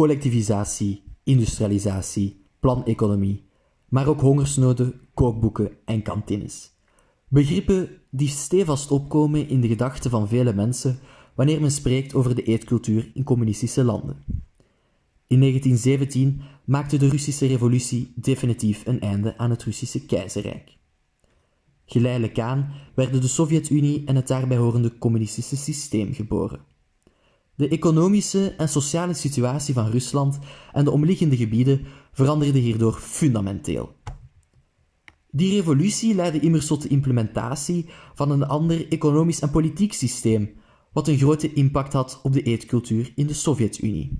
collectivisatie, industrialisatie, planeconomie, maar ook hongersnoden, kookboeken en kantines. Begrippen die stevast opkomen in de gedachten van vele mensen wanneer men spreekt over de eetcultuur in communistische landen. In 1917 maakte de Russische revolutie definitief een einde aan het Russische keizerrijk. Geleidelijk aan werden de Sovjet-Unie en het daarbij horende communistische systeem geboren. De economische en sociale situatie van Rusland en de omliggende gebieden veranderde hierdoor fundamenteel. Die revolutie leidde immers tot de implementatie van een ander economisch en politiek systeem, wat een grote impact had op de eetcultuur in de Sovjet-Unie.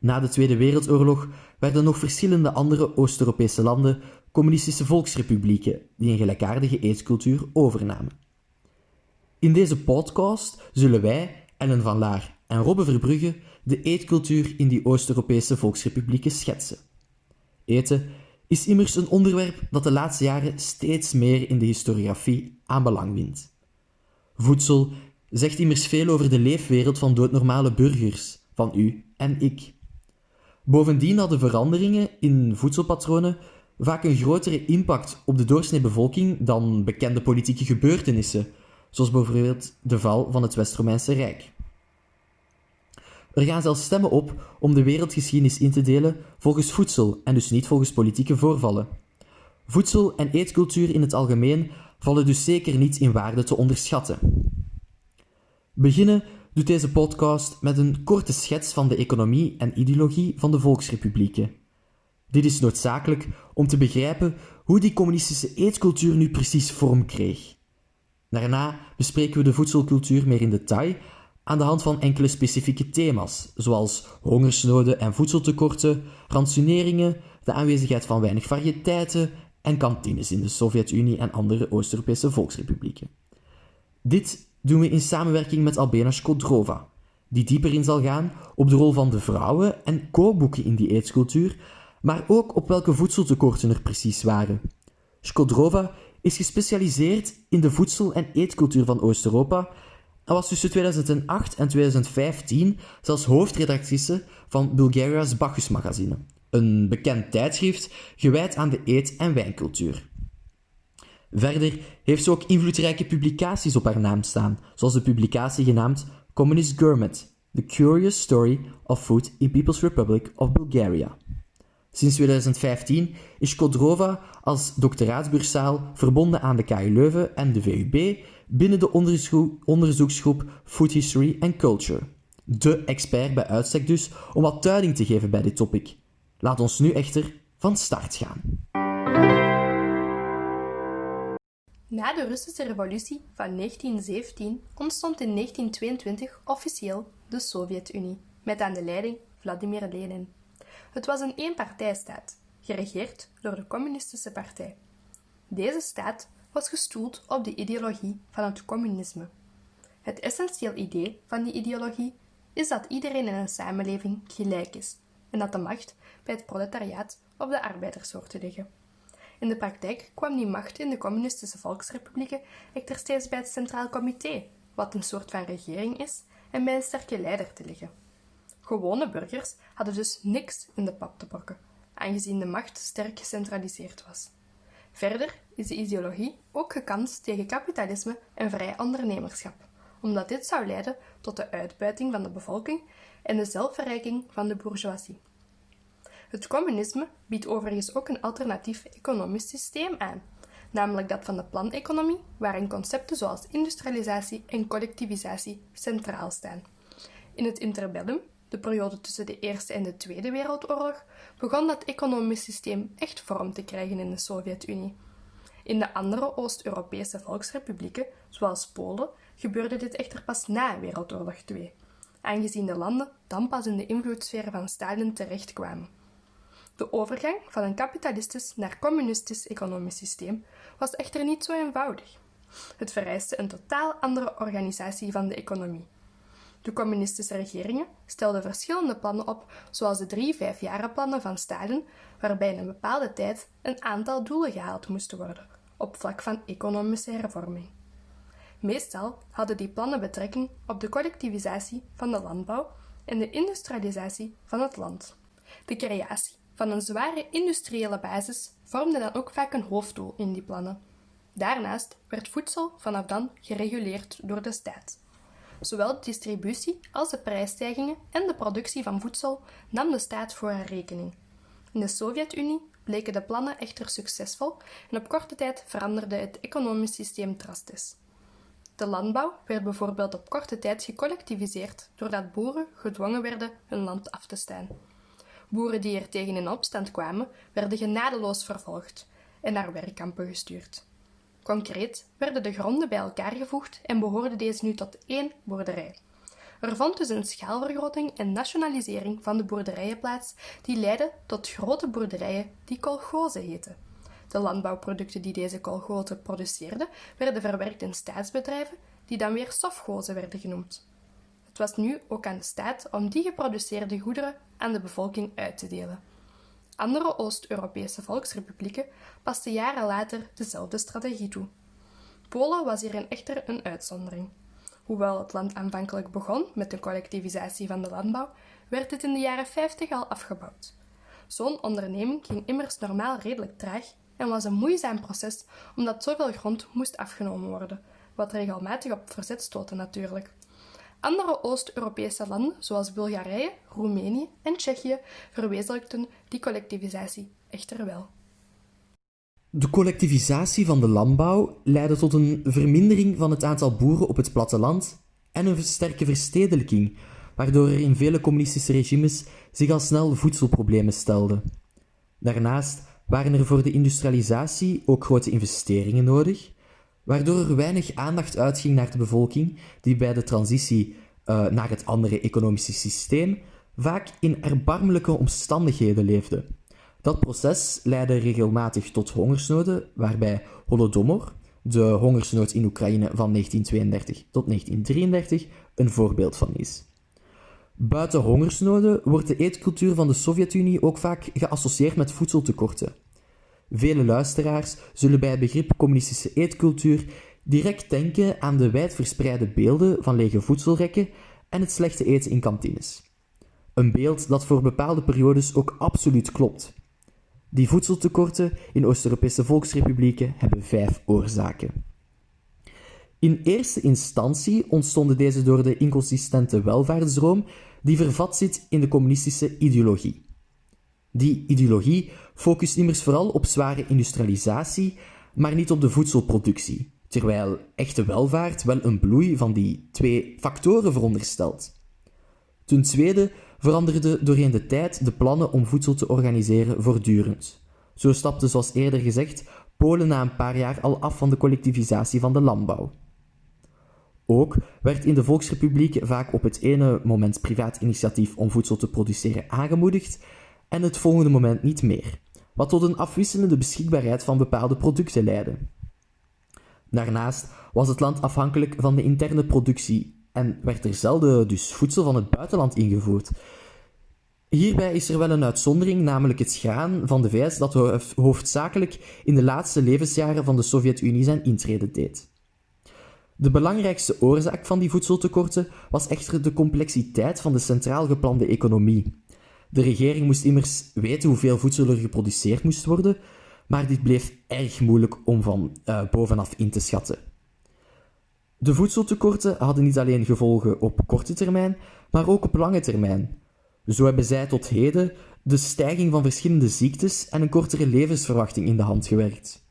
Na de Tweede Wereldoorlog werden nog verschillende andere Oost-Europese landen communistische volksrepublieken die een gelijkaardige eetcultuur overnamen. In deze podcast zullen wij, Ellen van Laar en Robbe Verbrugge, de eetcultuur in die Oost-Europese volksrepublieken schetsen. Eten is immers een onderwerp dat de laatste jaren steeds meer in de historiografie aan belang wint. Voedsel zegt immers veel over de leefwereld van doodnormale burgers, van u en ik. Bovendien hadden veranderingen in voedselpatronen vaak een grotere impact op de doorsneebevolking dan bekende politieke gebeurtenissen, zoals bijvoorbeeld de val van het West-Romeinse Rijk. Er gaan zelfs stemmen op om de wereldgeschiedenis in te delen volgens voedsel en dus niet volgens politieke voorvallen. Voedsel en eetcultuur in het algemeen vallen dus zeker niet in waarde te onderschatten. Beginnen doet deze podcast met een korte schets van de economie en ideologie van de volksrepublieken. Dit is noodzakelijk om te begrijpen hoe die communistische eetcultuur nu precies vorm kreeg. Daarna bespreken we de voedselcultuur meer in detail aan de hand van enkele specifieke thema's, zoals hongersnoden en voedseltekorten, rationeringen, de aanwezigheid van weinig variëteiten en kantines in de Sovjet-Unie en andere Oost-Europese volksrepublieken. Dit doen we in samenwerking met Albena Skodrova, die dieper in zal gaan op de rol van de vrouwen en kookboeken in die eetcultuur, maar ook op welke voedseltekorten er precies waren. Skodrova is gespecialiseerd in de voedsel- en eetcultuur van Oost-Europa en was tussen 2008 en 2015 zelfs hoofdredactrice van Bulgaria's Bacchus magazine, een bekend tijdschrift gewijd aan de eet- en wijncultuur. Verder heeft ze ook invloedrijke publicaties op haar naam staan, zoals de publicatie genaamd Communist Gourmet: The Curious Story of Food in People's Republic of Bulgaria. Sinds 2015 is Kodrova als doctoraatsbursaal verbonden aan de KU Leuven en de VUB binnen de onderzoeksgroep Food History and Culture. De expert bij uitstek dus om wat duiding te geven bij dit topic. Laat ons nu echter van start gaan. Na de Russische revolutie van 1917 ontstond in 1922 officieel de Sovjet-Unie, met aan de leiding Vladimir Lenin. Het was een eenpartijstaat, geregeerd door de Communistische Partij. Deze staat was gestoeld op de ideologie van het communisme. Het essentieel idee van die ideologie is dat iedereen in een samenleving gelijk is en dat de macht bij het proletariaat of de arbeiders hoort te liggen. In de praktijk kwam die macht in de communistische volksrepublieken echter steeds bij het Centraal Comité, wat een soort van regering is, en bij een sterke leider te liggen. Gewone burgers hadden dus niks in de pap te brokken, aangezien de macht sterk gecentraliseerd was. Verder is de ideologie ook gekant tegen kapitalisme en vrij ondernemerschap, omdat dit zou leiden tot de uitbuiting van de bevolking en de zelfverrijking van de bourgeoisie. Het communisme biedt overigens ook een alternatief economisch systeem aan, namelijk dat van de planeconomie, waarin concepten zoals industrialisatie en collectivisatie centraal staan. In het interbellum, de periode tussen de Eerste en de Tweede Wereldoorlog, begon dat economisch systeem echt vorm te krijgen in de Sovjet-Unie. In de andere Oost-Europese volksrepublieken, zoals Polen, gebeurde dit echter pas na Wereldoorlog II, aangezien de landen dan pas in de invloedssfeer van Stalin terechtkwamen. De overgang van een kapitalistisch naar communistisch economisch systeem was echter niet zo eenvoudig. Het vereiste een totaal andere organisatie van de economie. De communistische regeringen stelden verschillende plannen op, zoals de drie vijfjarenplannen van Stalin, waarbij in een bepaalde tijd een aantal doelen gehaald moesten worden, op vlak van economische hervorming. Meestal hadden die plannen betrekking op de collectivisatie van de landbouw en de industrialisatie van het land. De creatie van een zware industriële basis vormde dan ook vaak een hoofddoel in die plannen. Daarnaast werd voedsel vanaf dan gereguleerd door de staat. Zowel de distributie als de prijsstijgingen en de productie van voedsel nam de staat voor haar rekening. In de Sovjet-Unie bleken de plannen echter succesvol en op korte tijd veranderde het economisch systeem drastisch. De landbouw werd bijvoorbeeld op korte tijd gecollectiviseerd doordat boeren gedwongen werden hun land af te staan. Boeren die er tegen in opstand kwamen, werden genadeloos vervolgd en naar werkkampen gestuurd. Concreet werden de gronden bij elkaar gevoegd en behoorden deze nu tot één boerderij. Er vond dus een schaalvergroting en nationalisering van de boerderijen plaats, die leidde tot grote boerderijen die kolgozen heten. De landbouwproducten die deze kolgozen produceerden, werden verwerkt in staatsbedrijven, die dan weer sofgozen werden genoemd. Het was nu ook aan de staat om die geproduceerde goederen aan de bevolking uit te delen. Andere Oost-Europese volksrepublieken pasten jaren later dezelfde strategie toe. Polen was hierin echter een uitzondering. Hoewel het land aanvankelijk begon met de collectivisatie van de landbouw, werd het in de jaren 50 al afgebouwd. Zo'n onderneming ging immers normaal redelijk traag en was een moeizaam proces omdat zoveel grond moest afgenomen worden, wat regelmatig op verzet stootte natuurlijk. Andere Oost-Europese landen, zoals Bulgarije, Roemenië en Tsjechië, verwezenlijkten die collectivisatie echter wel. De collectivisatie van de landbouw leidde tot een vermindering van het aantal boeren op het platteland en een sterke verstedelijking, waardoor er in vele communistische regimes zich al snel voedselproblemen stelden. Daarnaast waren er voor de industrialisatie ook grote investeringen nodig, waardoor er weinig aandacht uitging naar de bevolking die bij de transitie uh, naar het andere economische systeem vaak in erbarmelijke omstandigheden leefde. Dat proces leidde regelmatig tot hongersnoden, waarbij Holodomor, de hongersnood in Oekraïne van 1932 tot 1933, een voorbeeld van is. Buiten hongersnoden wordt de eetcultuur van de Sovjet-Unie ook vaak geassocieerd met voedseltekorten. Vele luisteraars zullen bij het begrip communistische eetcultuur direct denken aan de wijdverspreide beelden van lege voedselrekken en het slechte eten in kantines. Een beeld dat voor bepaalde periodes ook absoluut klopt. Die voedseltekorten in Oost-Europese volksrepublieken hebben vijf oorzaken. In eerste instantie ontstonden deze door de inconsistente welvaartsdroom die vervat zit in de communistische ideologie. Die ideologie focust immers vooral op zware industrialisatie, maar niet op de voedselproductie, terwijl echte welvaart wel een bloei van die twee factoren veronderstelt. Ten tweede veranderden doorheen de tijd de plannen om voedsel te organiseren voortdurend. Zo stapte, zoals eerder gezegd, Polen na een paar jaar al af van de collectivisatie van de landbouw. Ook werd in de Volksrepubliek vaak op het ene moment privaat initiatief om voedsel te produceren aangemoedigd en het volgende moment niet meer, wat tot een afwisselende beschikbaarheid van bepaalde producten leidde. Daarnaast was het land afhankelijk van de interne productie en werd er zelden dus voedsel van het buitenland ingevoerd. Hierbij is er wel een uitzondering, namelijk het graan van de VS dat hoofdzakelijk in de laatste levensjaren van de Sovjet-Unie zijn intrede deed. De belangrijkste oorzaak van die voedseltekorten was echter de complexiteit van de centraal geplande economie. De regering moest immers weten hoeveel voedsel er geproduceerd moest worden, maar dit bleef erg moeilijk om van uh, bovenaf in te schatten. De voedseltekorten hadden niet alleen gevolgen op korte termijn, maar ook op lange termijn. Zo hebben zij tot heden de stijging van verschillende ziektes en een kortere levensverwachting in de hand gewerkt.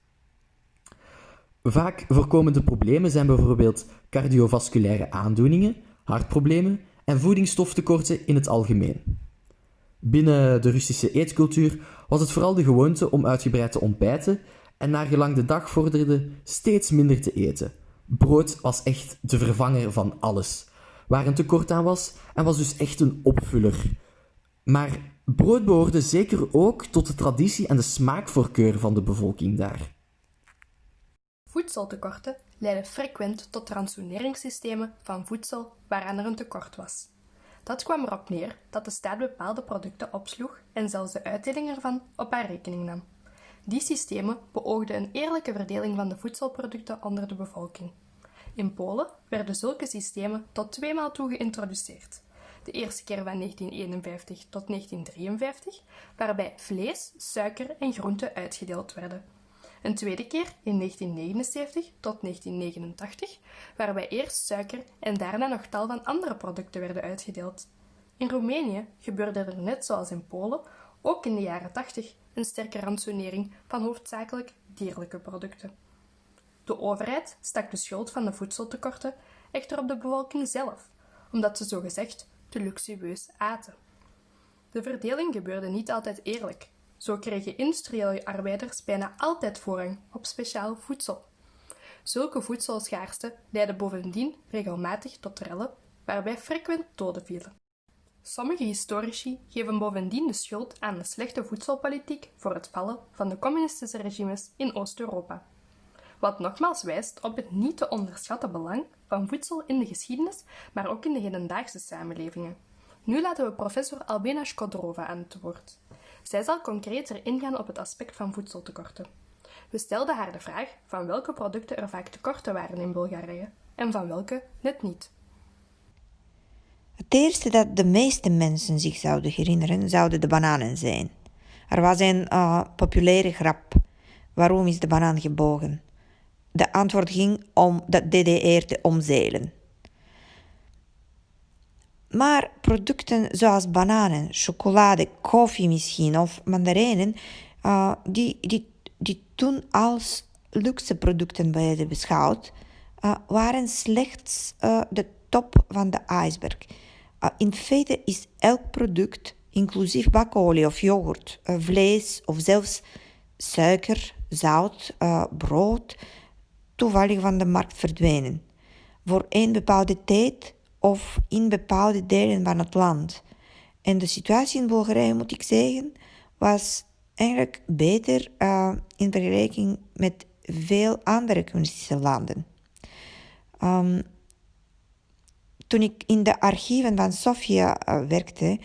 Vaak voorkomende problemen zijn bijvoorbeeld cardiovasculaire aandoeningen, hartproblemen en voedingsstoftekorten in het algemeen. Binnen de Russische eetcultuur was het vooral de gewoonte om uitgebreid te ontbijten en naar gelang de dag vorderde steeds minder te eten. Brood was echt de vervanger van alles, waar een tekort aan was en was dus echt een opvuller. Maar brood behoorde zeker ook tot de traditie en de smaakvoorkeur van de bevolking daar. Voedseltekorten leiden frequent tot ransoneringssystemen van voedsel waaraan er een tekort was. Dat kwam erop neer dat de staat bepaalde producten opsloeg en zelfs de uitdeling ervan op haar rekening nam. Die systemen beoogden een eerlijke verdeling van de voedselproducten onder de bevolking. In Polen werden zulke systemen tot tweemaal toe geïntroduceerd. de eerste keer van 1951 tot 1953, waarbij vlees, suiker en groenten uitgedeeld werden. Een tweede keer in 1979 tot 1989, waarbij eerst suiker en daarna nog tal van andere producten werden uitgedeeld. In Roemenië gebeurde er net zoals in Polen ook in de jaren 80 een sterke ransonering van hoofdzakelijk dierlijke producten. De overheid stak de schuld van de voedseltekorten echter op de bevolking zelf, omdat ze zogezegd te luxueus aten. De verdeling gebeurde niet altijd eerlijk. Zo kregen industriële arbeiders bijna altijd voorrang op speciaal voedsel. Zulke voedselschaarste leidde bovendien regelmatig tot rellen, waarbij frequent doden vielen. Sommige historici geven bovendien de schuld aan de slechte voedselpolitiek voor het vallen van de communistische regimes in Oost-Europa. Wat nogmaals wijst op het niet te onderschatten belang van voedsel in de geschiedenis, maar ook in de hedendaagse samenlevingen. Nu laten we professor Albena Škodrova aan het woord. Zij zal concreter ingaan op het aspect van voedseltekorten. We stelden haar de vraag van welke producten er vaak tekorten waren in Bulgarije en van welke net niet. Het eerste dat de meeste mensen zich zouden herinneren, zouden de bananen zijn. Er was een uh, populaire grap. Waarom is de banaan gebogen? De antwoord ging om de DDR te omzeilen. Maar producten zoals bananen, chocolade, koffie misschien of mandarijnen, uh, die, die, die toen als luxe producten werden beschouwd, uh, waren slechts uh, de top van de ijsberg. in feite is elk product, inclusief bakolie of yoghurt, vlees of zelfs suiker, zout, brood, toevallig van de markt verdwijnen. Voor een bepaalde tijd of in bepaalde delen van het land. En de situatie in Bulgarije, moet ik zeggen, was eigenlijk beter uh, in vergelijking met veel andere communistische landen. Um, toen ik in de archieven van Sofia uh, werkte,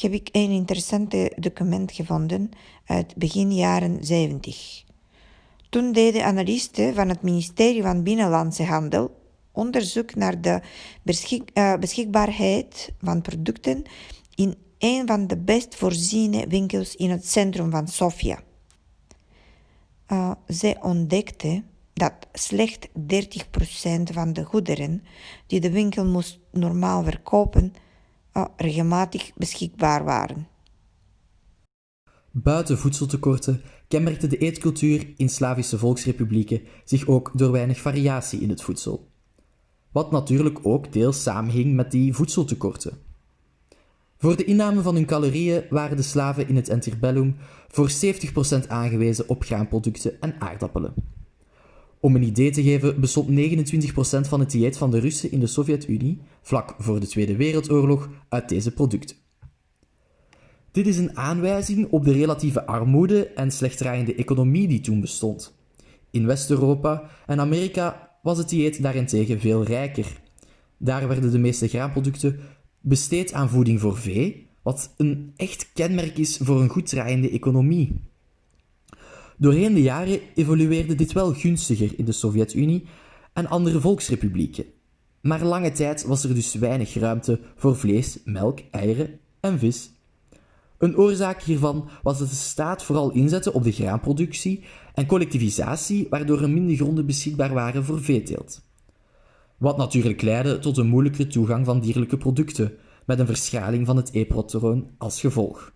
heb ik een interessante document gevonden uit begin jaren 70. Toen deden analisten van het ministerie van Binnenlandse Handel onderzoek naar de uh, beschikbaarheid van producten in een van de best voorziene winkels in het centrum van Sofia. Uh, zij ontdekte dat slechts 30% van de goederen die de winkel moest normaal verkopen, uh, regelmatig beschikbaar waren. Buiten voedseltekorten kenmerkte de eetcultuur in Slavische volksrepublieken zich ook door weinig variatie in het voedsel. Wat natuurlijk ook deels samenhing met die voedseltekorten. Voor de inname van hun calorieën waren de slaven in het interbellum voor 70% aangewezen op graanproducten en aardappelen. Om een idee te geven bestond 29% van het dieet van de Russen in de Sovjet-Unie, vlak voor de Tweede Wereldoorlog, uit deze producten. Dit is een aanwijzing op de relatieve armoede en slechtdraaiende economie die toen bestond. In West-Europa en Amerika was het dieet daarentegen veel rijker. Daar werden de meeste graanproducten besteed aan voeding voor vee, wat een echt kenmerk is voor een goed draaiende economie. Doorheen de jaren evolueerde dit wel gunstiger in de Sovjet-Unie en andere volksrepublieken. Maar lange tijd was er dus weinig ruimte voor vlees, melk, eieren en vis een oorzaak hiervan was dat de staat vooral inzette op de graanproductie en collectivisatie, waardoor er minder gronden beschikbaar waren voor veeteelt. Wat natuurlijk leidde tot een moeilijkere toegang van dierlijke producten, met een verschaling van het e-patroon als gevolg.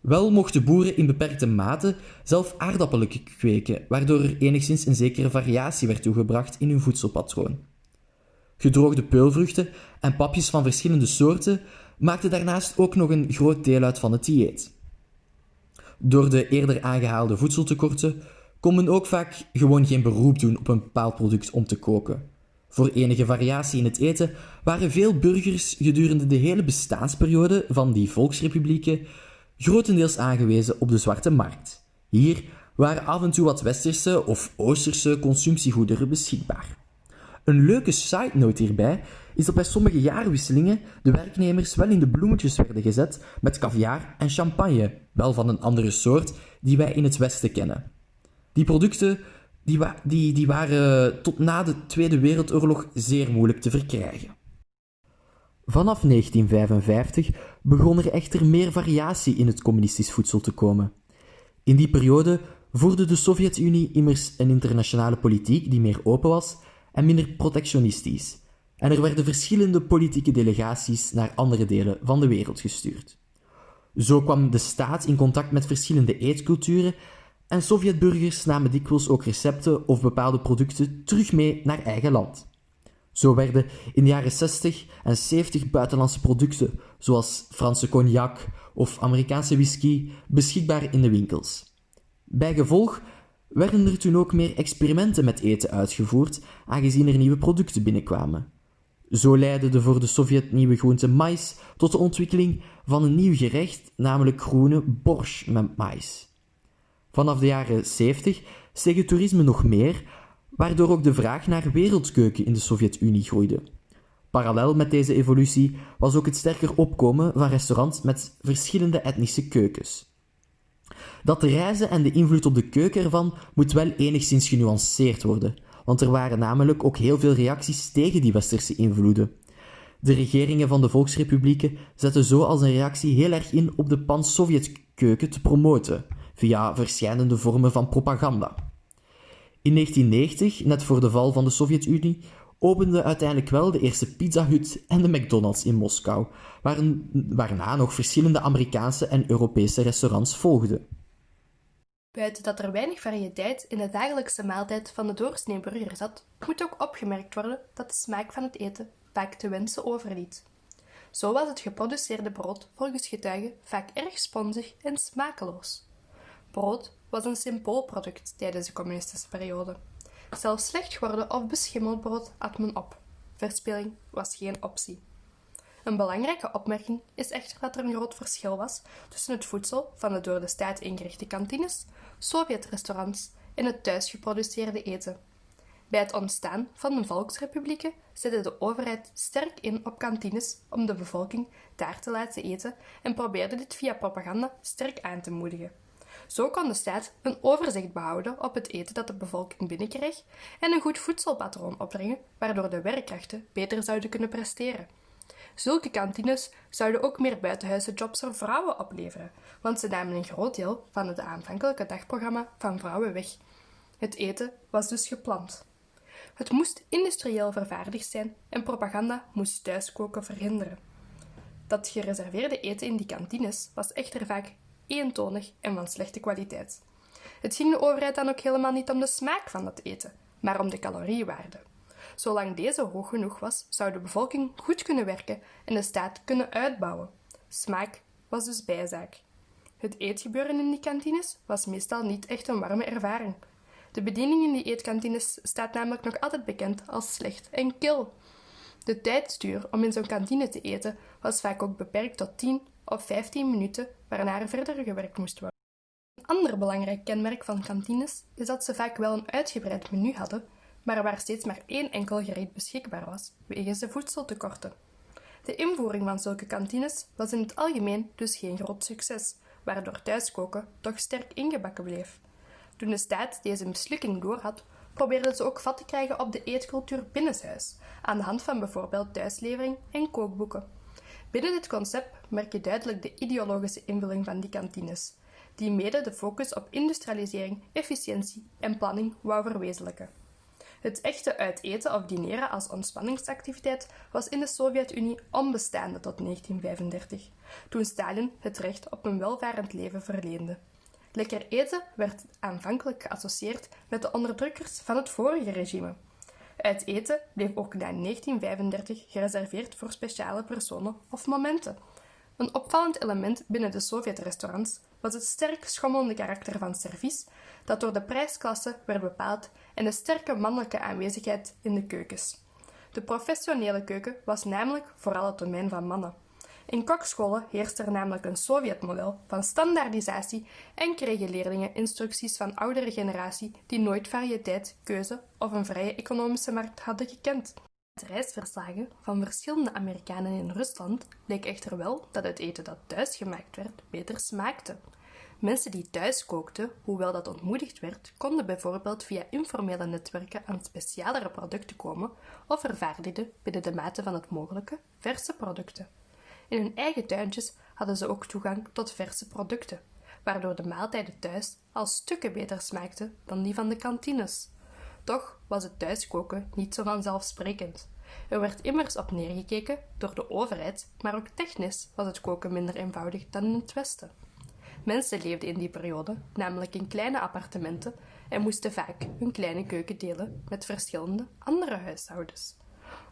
Wel mochten boeren in beperkte mate zelf aardappelen kweken, waardoor er enigszins een zekere variatie werd toegebracht in hun voedselpatroon. Gedroogde peulvruchten en papjes van verschillende soorten maakte daarnaast ook nog een groot deel uit van het dieet. Door de eerder aangehaalde voedseltekorten kon men ook vaak gewoon geen beroep doen op een bepaald product om te koken. Voor enige variatie in het eten waren veel burgers gedurende de hele bestaansperiode van die volksrepublieken grotendeels aangewezen op de zwarte markt. Hier waren af en toe wat westerse of oosterse consumptiegoederen beschikbaar. Een leuke side note hierbij is dat bij sommige jaarwisselingen de werknemers wel in de bloemetjes werden gezet met caviar en champagne, wel van een andere soort die wij in het Westen kennen. Die producten die, die, die waren tot na de Tweede Wereldoorlog zeer moeilijk te verkrijgen. Vanaf 1955 begon er echter meer variatie in het communistisch voedsel te komen. In die periode voerde de Sovjet-Unie immers een internationale politiek die meer open was en minder protectionistisch, en er werden verschillende politieke delegaties naar andere delen van de wereld gestuurd. Zo kwam de staat in contact met verschillende eetculturen en Sovjetburgers namen dikwijls ook recepten of bepaalde producten terug mee naar eigen land. Zo werden in de jaren 60 en 70 buitenlandse producten, zoals Franse cognac of Amerikaanse whisky, beschikbaar in de winkels. Bijgevolg werden er toen ook meer experimenten met eten uitgevoerd, aangezien er nieuwe producten binnenkwamen. Zo leidde de voor de Sovjet nieuwe groente mais tot de ontwikkeling van een nieuw gerecht, namelijk groene borscht met mais. Vanaf de jaren 70 steeg het toerisme nog meer, waardoor ook de vraag naar wereldkeuken in de Sovjet-Unie groeide. Parallel met deze evolutie was ook het sterker opkomen van restaurants met verschillende etnische keukens. Dat de reizen en de invloed op de keuken ervan moet wel enigszins genuanceerd worden, want er waren namelijk ook heel veel reacties tegen die westerse invloeden. De regeringen van de volksrepublieken zetten zo als een reactie heel erg in op de pan-Sovjet-keuken te promoten, via verschillende vormen van propaganda. In 1990, net voor de val van de Sovjet-Unie, opende uiteindelijk wel de eerste Pizza Hut en de McDonald's in Moskou, waarna nog verschillende Amerikaanse en Europese restaurants volgden. Buiten dat er weinig variëteit in de dagelijkse maaltijd van de doorsnee burger zat, moet ook opgemerkt worden dat de smaak van het eten vaak te wensen overliet. Zo was het geproduceerde brood volgens getuigen vaak erg sponsig en smakeloos. Brood was een symboolproduct tijdens de communistische periode. Zelfs slecht geworden of beschimmeld brood at men op. Verspilling was geen optie. Een belangrijke opmerking is echter dat er een groot verschil was tussen het voedsel van de door de staat ingerichte kantines, Sovjetrestaurants en het thuis geproduceerde eten. Bij het ontstaan van de volksrepublieken zette de overheid sterk in op kantines om de bevolking daar te laten eten en probeerde dit via propaganda sterk aan te moedigen. Zo kon de staat een overzicht behouden op het eten dat de bevolking binnenkreeg en een goed voedselpatroon opbrengen, waardoor de werkkrachten beter zouden kunnen presteren. Zulke kantines zouden ook meer buitenhuisse jobs voor vrouwen opleveren, want ze namen een groot deel van het aanvankelijke dagprogramma van vrouwen weg. Het eten was dus gepland. Het moest industrieel vervaardigd zijn en propaganda moest thuiskoken verhinderen. Dat gereserveerde eten in die kantines was echter vaak eentonig en van slechte kwaliteit. Het ging de overheid dan ook helemaal niet om de smaak van dat eten, maar om de caloriewaarde. Zolang deze hoog genoeg was, zou de bevolking goed kunnen werken en de staat kunnen uitbouwen. Smaak was dus bijzaak. Het eetgebeuren in die kantines was meestal niet echt een warme ervaring. De bediening in die eetkantines staat namelijk nog altijd bekend als slecht en kil. De tijdstuur om in zo'n kantine te eten was vaak ook beperkt tot 10 of 15 minuten, waarna er verder gewerkt moest worden. Een ander belangrijk kenmerk van kantines is dat ze vaak wel een uitgebreid menu hadden, maar waar steeds maar één enkel gereed beschikbaar was, wegens de voedseltekorten. De invoering van zulke kantines was in het algemeen dus geen groot succes, waardoor thuiskoken toch sterk ingebakken bleef. Toen de staat deze mislukking doorhad, probeerde ze ook vat te krijgen op de eetcultuur binnenshuis, aan de hand van bijvoorbeeld thuislevering en kookboeken. Binnen dit concept merk je duidelijk de ideologische invulling van die kantines, die mede de focus op industrialisering, efficiëntie en planning wou verwezenlijken. Het echte uiteten of dineren als ontspanningsactiviteit was in de Sovjet-Unie onbestaande tot 1935, toen Stalin het recht op een welvarend leven verleende. Lekker eten werd aanvankelijk geassocieerd met de onderdrukkers van het vorige regime. Uit eten bleef ook na 1935 gereserveerd voor speciale personen of momenten. Een opvallend element binnen de Sovjet-restaurants was het sterk schommelende karakter van servies, dat door de prijsklasse werd bepaald en de sterke mannelijke aanwezigheid in de keukens. De professionele keuken was namelijk vooral het domein van mannen. In kokscholen heerste er namelijk een Sovjetmodel van standaardisatie en kregen leerlingen instructies van oudere generatie die nooit variëteit, keuze of een vrije economische markt hadden gekend. Uit reisverslagen van verschillende Amerikanen in Rusland bleek echter wel dat het eten dat thuis gemaakt werd beter smaakte. Mensen die thuis kookten, hoewel dat ontmoedigd werd, konden bijvoorbeeld via informele netwerken aan specialere producten komen of vervaardigden binnen de mate van het mogelijke verse producten. In hun eigen tuintjes hadden ze ook toegang tot verse producten, waardoor de maaltijden thuis al stukken beter smaakten dan die van de kantines. Toch was het thuiskoken niet zo vanzelfsprekend. Er werd immers op neergekeken door de overheid, maar ook technisch was het koken minder eenvoudig dan in het Westen. Mensen leefden in die periode namelijk in kleine appartementen en moesten vaak hun kleine keuken delen met verschillende andere huishoudens.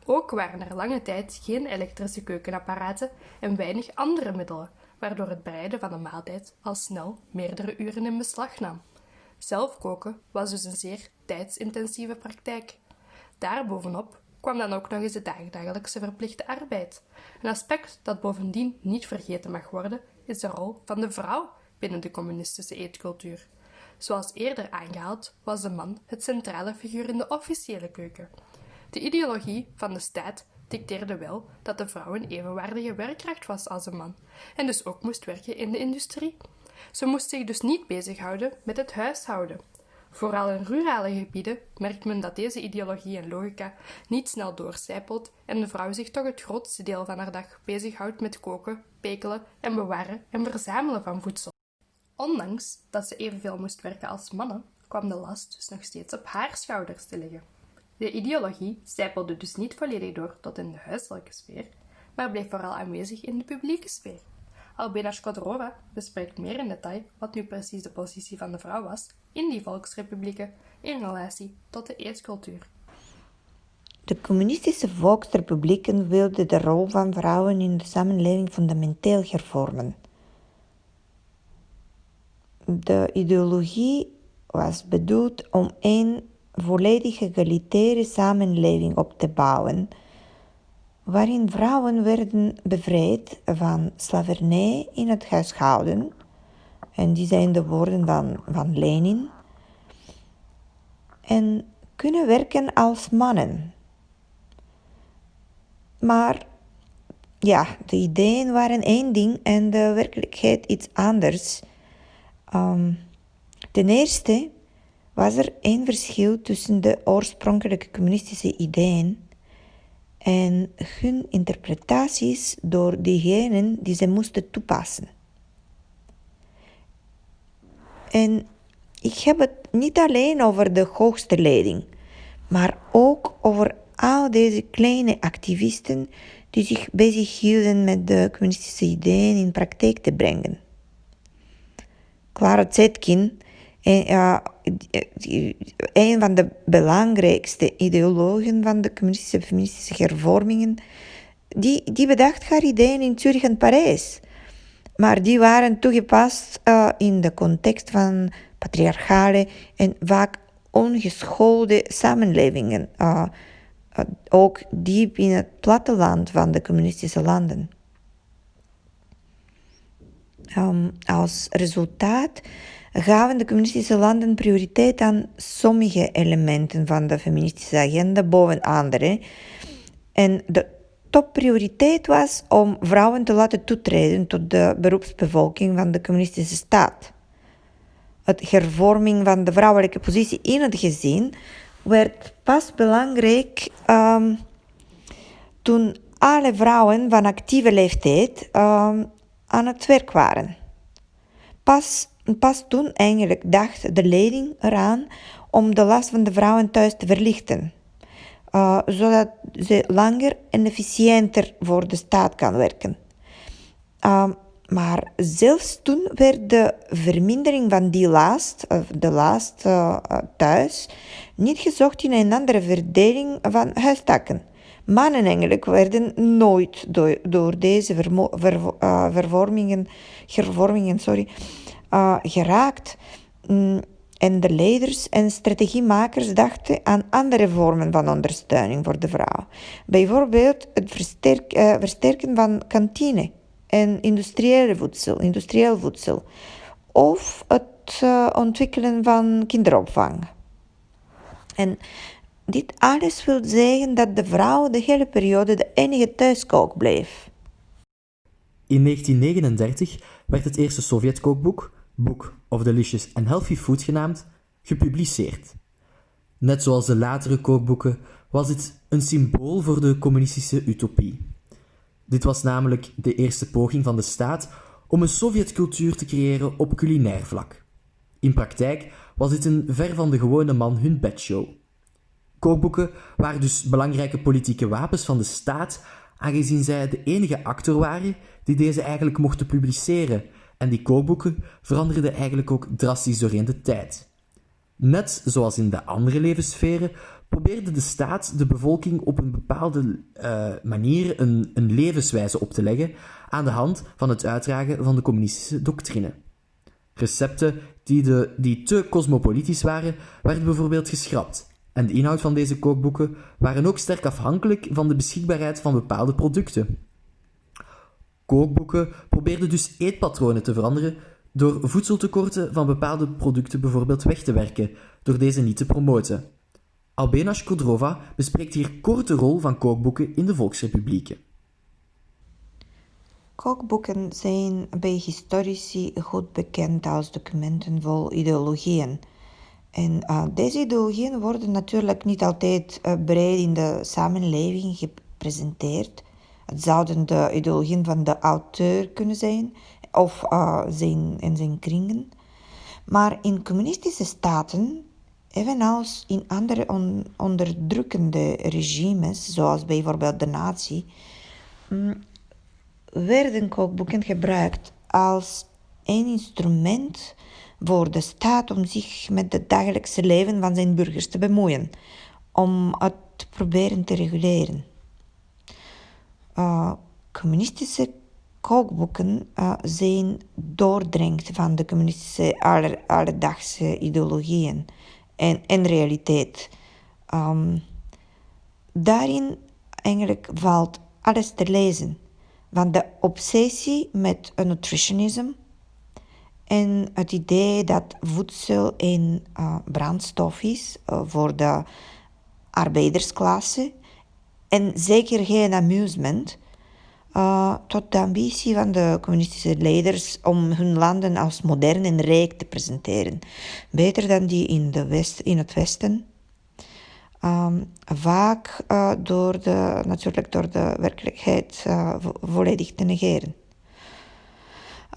Ook waren er lange tijd geen elektrische keukenapparaten en weinig andere middelen, waardoor het bereiden van een maaltijd al snel meerdere uren in beslag nam. Zelf koken was dus een zeer tijdsintensieve praktijk. Daarbovenop kwam dan ook nog eens de dagdagelijkse verplichte arbeid. Een aspect dat bovendien niet vergeten mag worden, is de rol van de vrouw binnen de communistische eetcultuur. Zoals eerder aangehaald, was de man het centrale figuur in de officiële keuken. De ideologie van de staat dicteerde wel dat de vrouw een evenwaardige werkkracht was als een man en dus ook moest werken in de industrie. Ze moest zich dus niet bezighouden met het huishouden. Vooral in rurale gebieden merkt men dat deze ideologie en logica niet snel doorcijpelt en de vrouw zich toch het grootste deel van haar dag bezighoudt met koken, pekelen en bewaren en verzamelen van voedsel. Ondanks dat ze evenveel moest werken als mannen, kwam de last dus nog steeds op haar schouders te liggen. De ideologie zijpelde dus niet volledig door tot in de huiselijke sfeer, maar bleef vooral aanwezig in de publieke sfeer. Albina Skodrova bespreekt meer in detail wat nu precies de positie van de vrouw was in die volksrepublieken in relatie tot de eetcultuur. De communistische volksrepublieken wilden de rol van vrouwen in de samenleving fundamenteel hervormen. De ideologie was bedoeld om een volledig egalitaire samenleving op te bouwen, waarin vrouwen werden bevrijd van slavernij in het huishouden, en die zijn de woorden van, van Lenin, en kunnen werken als mannen. Maar ja, de ideeën waren één ding en de werkelijkheid iets anders. Um, ten eerste was er één verschil tussen de oorspronkelijke communistische ideeën en hun interpretaties door diegenen die ze moesten toepassen. En ik heb het niet alleen over de hoogste leiding, maar ook over al deze kleine activisten die zich bezighielden met de communistische ideeën in praktijk te brengen. Clara Zetkin, een, een van de belangrijkste ideologen van de communistische feministische hervormingen, die, die bedacht haar ideeën in Zurich en Parijs. Maar die waren toegepast uh, in de context van patriarchale en vaak ongeschoolde samenlevingen, uh, ook diep in het platteland van de communistische landen. Um, als resultaat gaven de communistische landen prioriteit aan sommige elementen van de feministische agenda boven andere. En de topprioriteit was om vrouwen te laten toetreden tot de beroepsbevolking van de communistische staat. Het hervorming van de vrouwelijke positie in het gezin werd pas belangrijk um, toen alle vrouwen van actieve leeftijd um, aan het werk waren. Pas, pas toen eigenlijk dacht de leiding eraan om de last van de vrouwen thuis te verlichten, uh, zodat ze langer en efficiënter voor de staat kan werken. Uh, maar zelfs toen werd de vermindering van die last, de last uh, thuis, niet gezocht in een andere verdeling van huistakken. Mannen eigenlijk werden nooit door, deze vermo, ver, vervormingen, hervormingen sorry, uh, geraakt. Mm, en de leiders en strategiemakers dachten aan andere vormen van ondersteuning voor de vrouw. Bijvoorbeeld het uh, versterken van kantine en industriële voedsel, industrieel voedsel. Of het ontwikkelen van kinderopvang. En dit alles wil zeggen dat de vrouw de hele periode de enige thuiskook bleef. In 1939 werd het eerste Sovjetkookboek, Book of Delicious and Healthy Food genaamd, gepubliceerd. Net zoals de latere kookboeken was dit een symbool voor de communistische utopie. Dit was namelijk de eerste poging van de staat om een Sovjetcultuur te creëren op culinair vlak. In praktijk was dit een ver van de gewone man hun bedshow. Kookboeken waren dus belangrijke politieke wapens van de staat, aangezien zij de enige actor waren die deze eigenlijk mochten publiceren, en die kookboeken veranderden eigenlijk ook drastisch doorheen de tijd. Net zoals in de andere levenssferen probeerde de staat de bevolking op een bepaalde uh, manier een, een levenswijze op te leggen aan de hand van het uitdragen van de communistische doctrine. Recepten die, die te cosmopolitisch waren, werden bijvoorbeeld geschrapt. En de inhoud van deze kookboeken waren ook sterk afhankelijk van de beschikbaarheid van bepaalde producten. Kookboeken probeerden dus eetpatronen te veranderen door voedseltekorten van bepaalde producten bijvoorbeeld weg te werken, door deze niet te promoten. Albena Shkodrova bespreekt hier kort de rol van kookboeken in de volksrepublieken. Kookboeken zijn bij historici goed bekend als documenten vol ideologieën. En uh, deze ideologieën worden natuurlijk niet altijd uh, breed in de samenleving gepresenteerd. Het zouden de ideologieën van de auteur kunnen zijn of uh, zijn, in zijn kringen. Maar in communistische staten, evenals in andere on, onderdrukkende regimes, zoals bijvoorbeeld de nazi, mm, werden kookboeken gebruikt als een instrument voor de staat om zich met het dagelijkse leven van zijn burgers te bemoeien, om het proberen te reguleren. Communistische kookboeken zijn doordrenkt van de communistische aller, alledaagse ideologieën en, en realiteit. Um, daarin eigenlijk valt alles te lezen. Van de obsessie met nutritionisme en het idee dat voedsel een uh, brandstof is voor de arbeidersklasse en zeker geen amusement, uh, tot de ambitie van de communistische leiders om hun landen als modern en rijk te presenteren, beter dan die in, de West, in het Westen. Um, vaak uh, door de, natuurlijk door de werkelijkheid uh, volledig te negeren.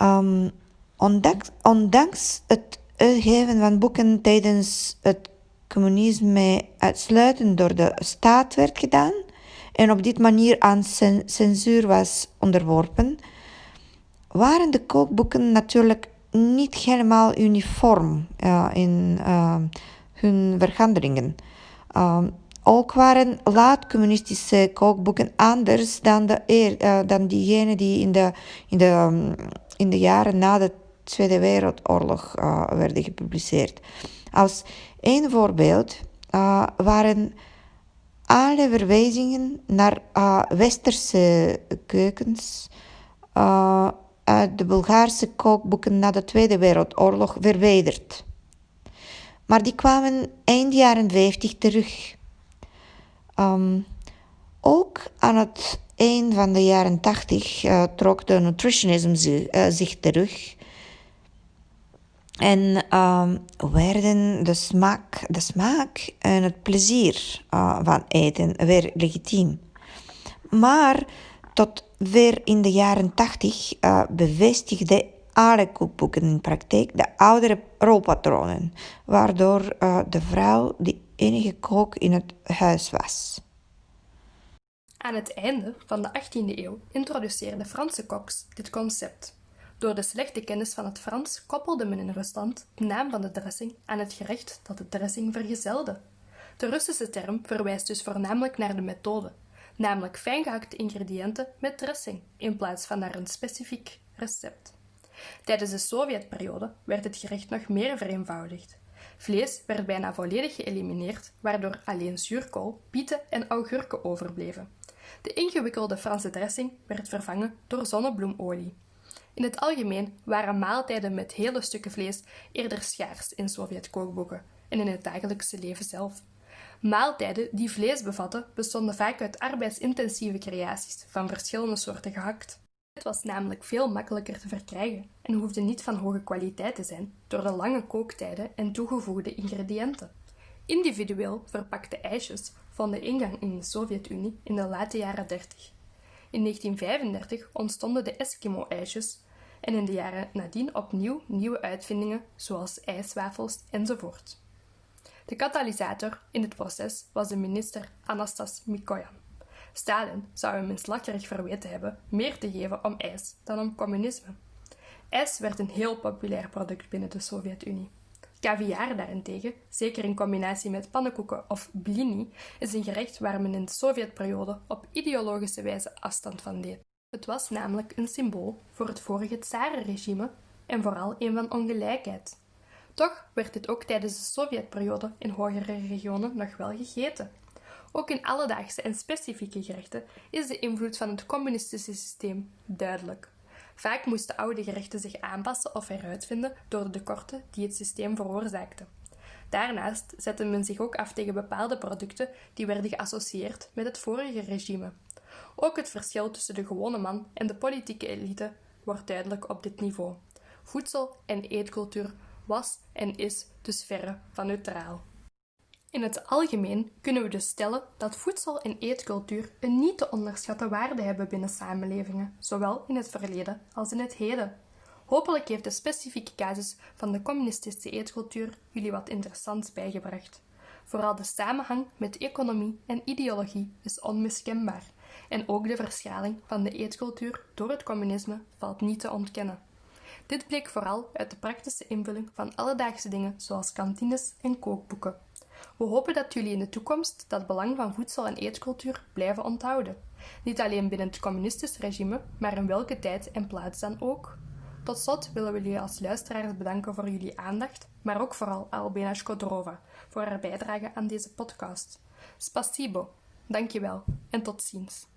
Um, ondanks, ondanks het uitgeven van boeken tijdens het communisme uitsluitend door de staat werd gedaan en op dit manier aan censuur was onderworpen, waren de kookboeken natuurlijk niet helemaal uniform uh, in uh, hun verhandelingen. Uh, ook waren laat-communistische kookboeken anders dan, de dan diegenen die in de, in, de, um, in de jaren na de Tweede Wereldoorlog werden gepubliceerd. Als één voorbeeld waren alle verwijzingen naar uh, westerse keukens uh, uit de Bulgaarse kookboeken na de Tweede Wereldoorlog verwijderd. Maar die kwamen eind jaren 50 terug. Um, ook aan het eind van de jaren 80 uh, trok de nutritionisme zich terug en uh, werden de smaak, de smaak en het plezier uh, van eten weer legitiem. Maar tot weer in de jaren tachtig uh, bevestigde alle kookboeken in praktijk de oudere rolpatronen, waardoor uh, de vrouw de enige kook in het huis was. Aan het einde van de 18e eeuw introduceerden Franse koks dit concept. Door de slechte kennis van het Frans koppelde men in Rusland de naam van de dressing aan het gerecht dat de dressing vergezelde. De Russische term verwijst dus voornamelijk naar de methode, namelijk fijngehakte ingrediënten met dressing in plaats van naar een specifiek recept. Tijdens de Sovjetperiode werd het gerecht nog meer vereenvoudigd. Vlees werd bijna volledig geëlimineerd, waardoor alleen zuurkool, bieten en augurken overbleven. De ingewikkelde Franse dressing werd vervangen door zonnebloemolie. In het algemeen waren maaltijden met hele stukken vlees eerder schaars in Sovjet-kookboeken en in het dagelijkse leven zelf. Maaltijden die vlees bevatten, bestonden vaak uit arbeidsintensieve creaties van verschillende soorten gehakt. Het was namelijk veel makkelijker te verkrijgen en hoefde niet van hoge kwaliteit te zijn door de lange kooktijden en toegevoegde ingrediënten. Individueel verpakte ijsjes vonden ingang in de Sovjet-Unie in de late jaren 30. In 1935 ontstonden de Eskimo-ijsjes en in de jaren nadien opnieuw nieuwe uitvindingen zoals ijswafels enzovoort. De katalysator in het proces was de minister Anastas Mikoyan. Stalin zou hem minslachtig verweten hebben meer te geven om ijs dan om communisme. IJs werd een heel populair product binnen de Sovjet-Unie. Caviar daarentegen, zeker in combinatie met pannenkoeken of blini, is een gerecht waar men in de Sovjetperiode op ideologische wijze afstand van deed. Het was namelijk een symbool voor het vorige tsarenregime en vooral een van ongelijkheid. Toch werd dit ook tijdens de Sovjetperiode in hogere regionen nog wel gegeten. Ook in alledaagse en specifieke gerechten is de invloed van het communistische systeem duidelijk. Vaak moesten oude gerechten zich aanpassen of heruitvinden door de tekorten die het systeem veroorzaakte. Daarnaast zette men zich ook af tegen bepaalde producten die werden geassocieerd met het vorige regime. Ook het verschil tussen de gewone man en de politieke elite wordt duidelijk op dit niveau. Voedsel en eetcultuur was en is dus verre van neutraal. In het algemeen kunnen we dus stellen dat voedsel en eetcultuur een niet te onderschatten waarde hebben binnen samenlevingen, zowel in het verleden als in het heden. Hopelijk heeft de specifieke casus van de communistische eetcultuur jullie wat interessants bijgebracht. Vooral de samenhang met economie en ideologie is onmiskenbaar, en ook de verschaling van de eetcultuur door het communisme valt niet te ontkennen. Dit bleek vooral uit de praktische invulling van alledaagse dingen zoals kantines en kookboeken. We hopen dat jullie in de toekomst dat belang van voedsel- en eetcultuur blijven onthouden. Niet alleen binnen het communistisch regime, maar in welke tijd en plaats dan ook. Tot slot willen we jullie als luisteraars bedanken voor jullie aandacht, maar ook vooral Albena Škodrova voor haar bijdrage aan deze podcast. Spasibo, dankjewel en tot ziens.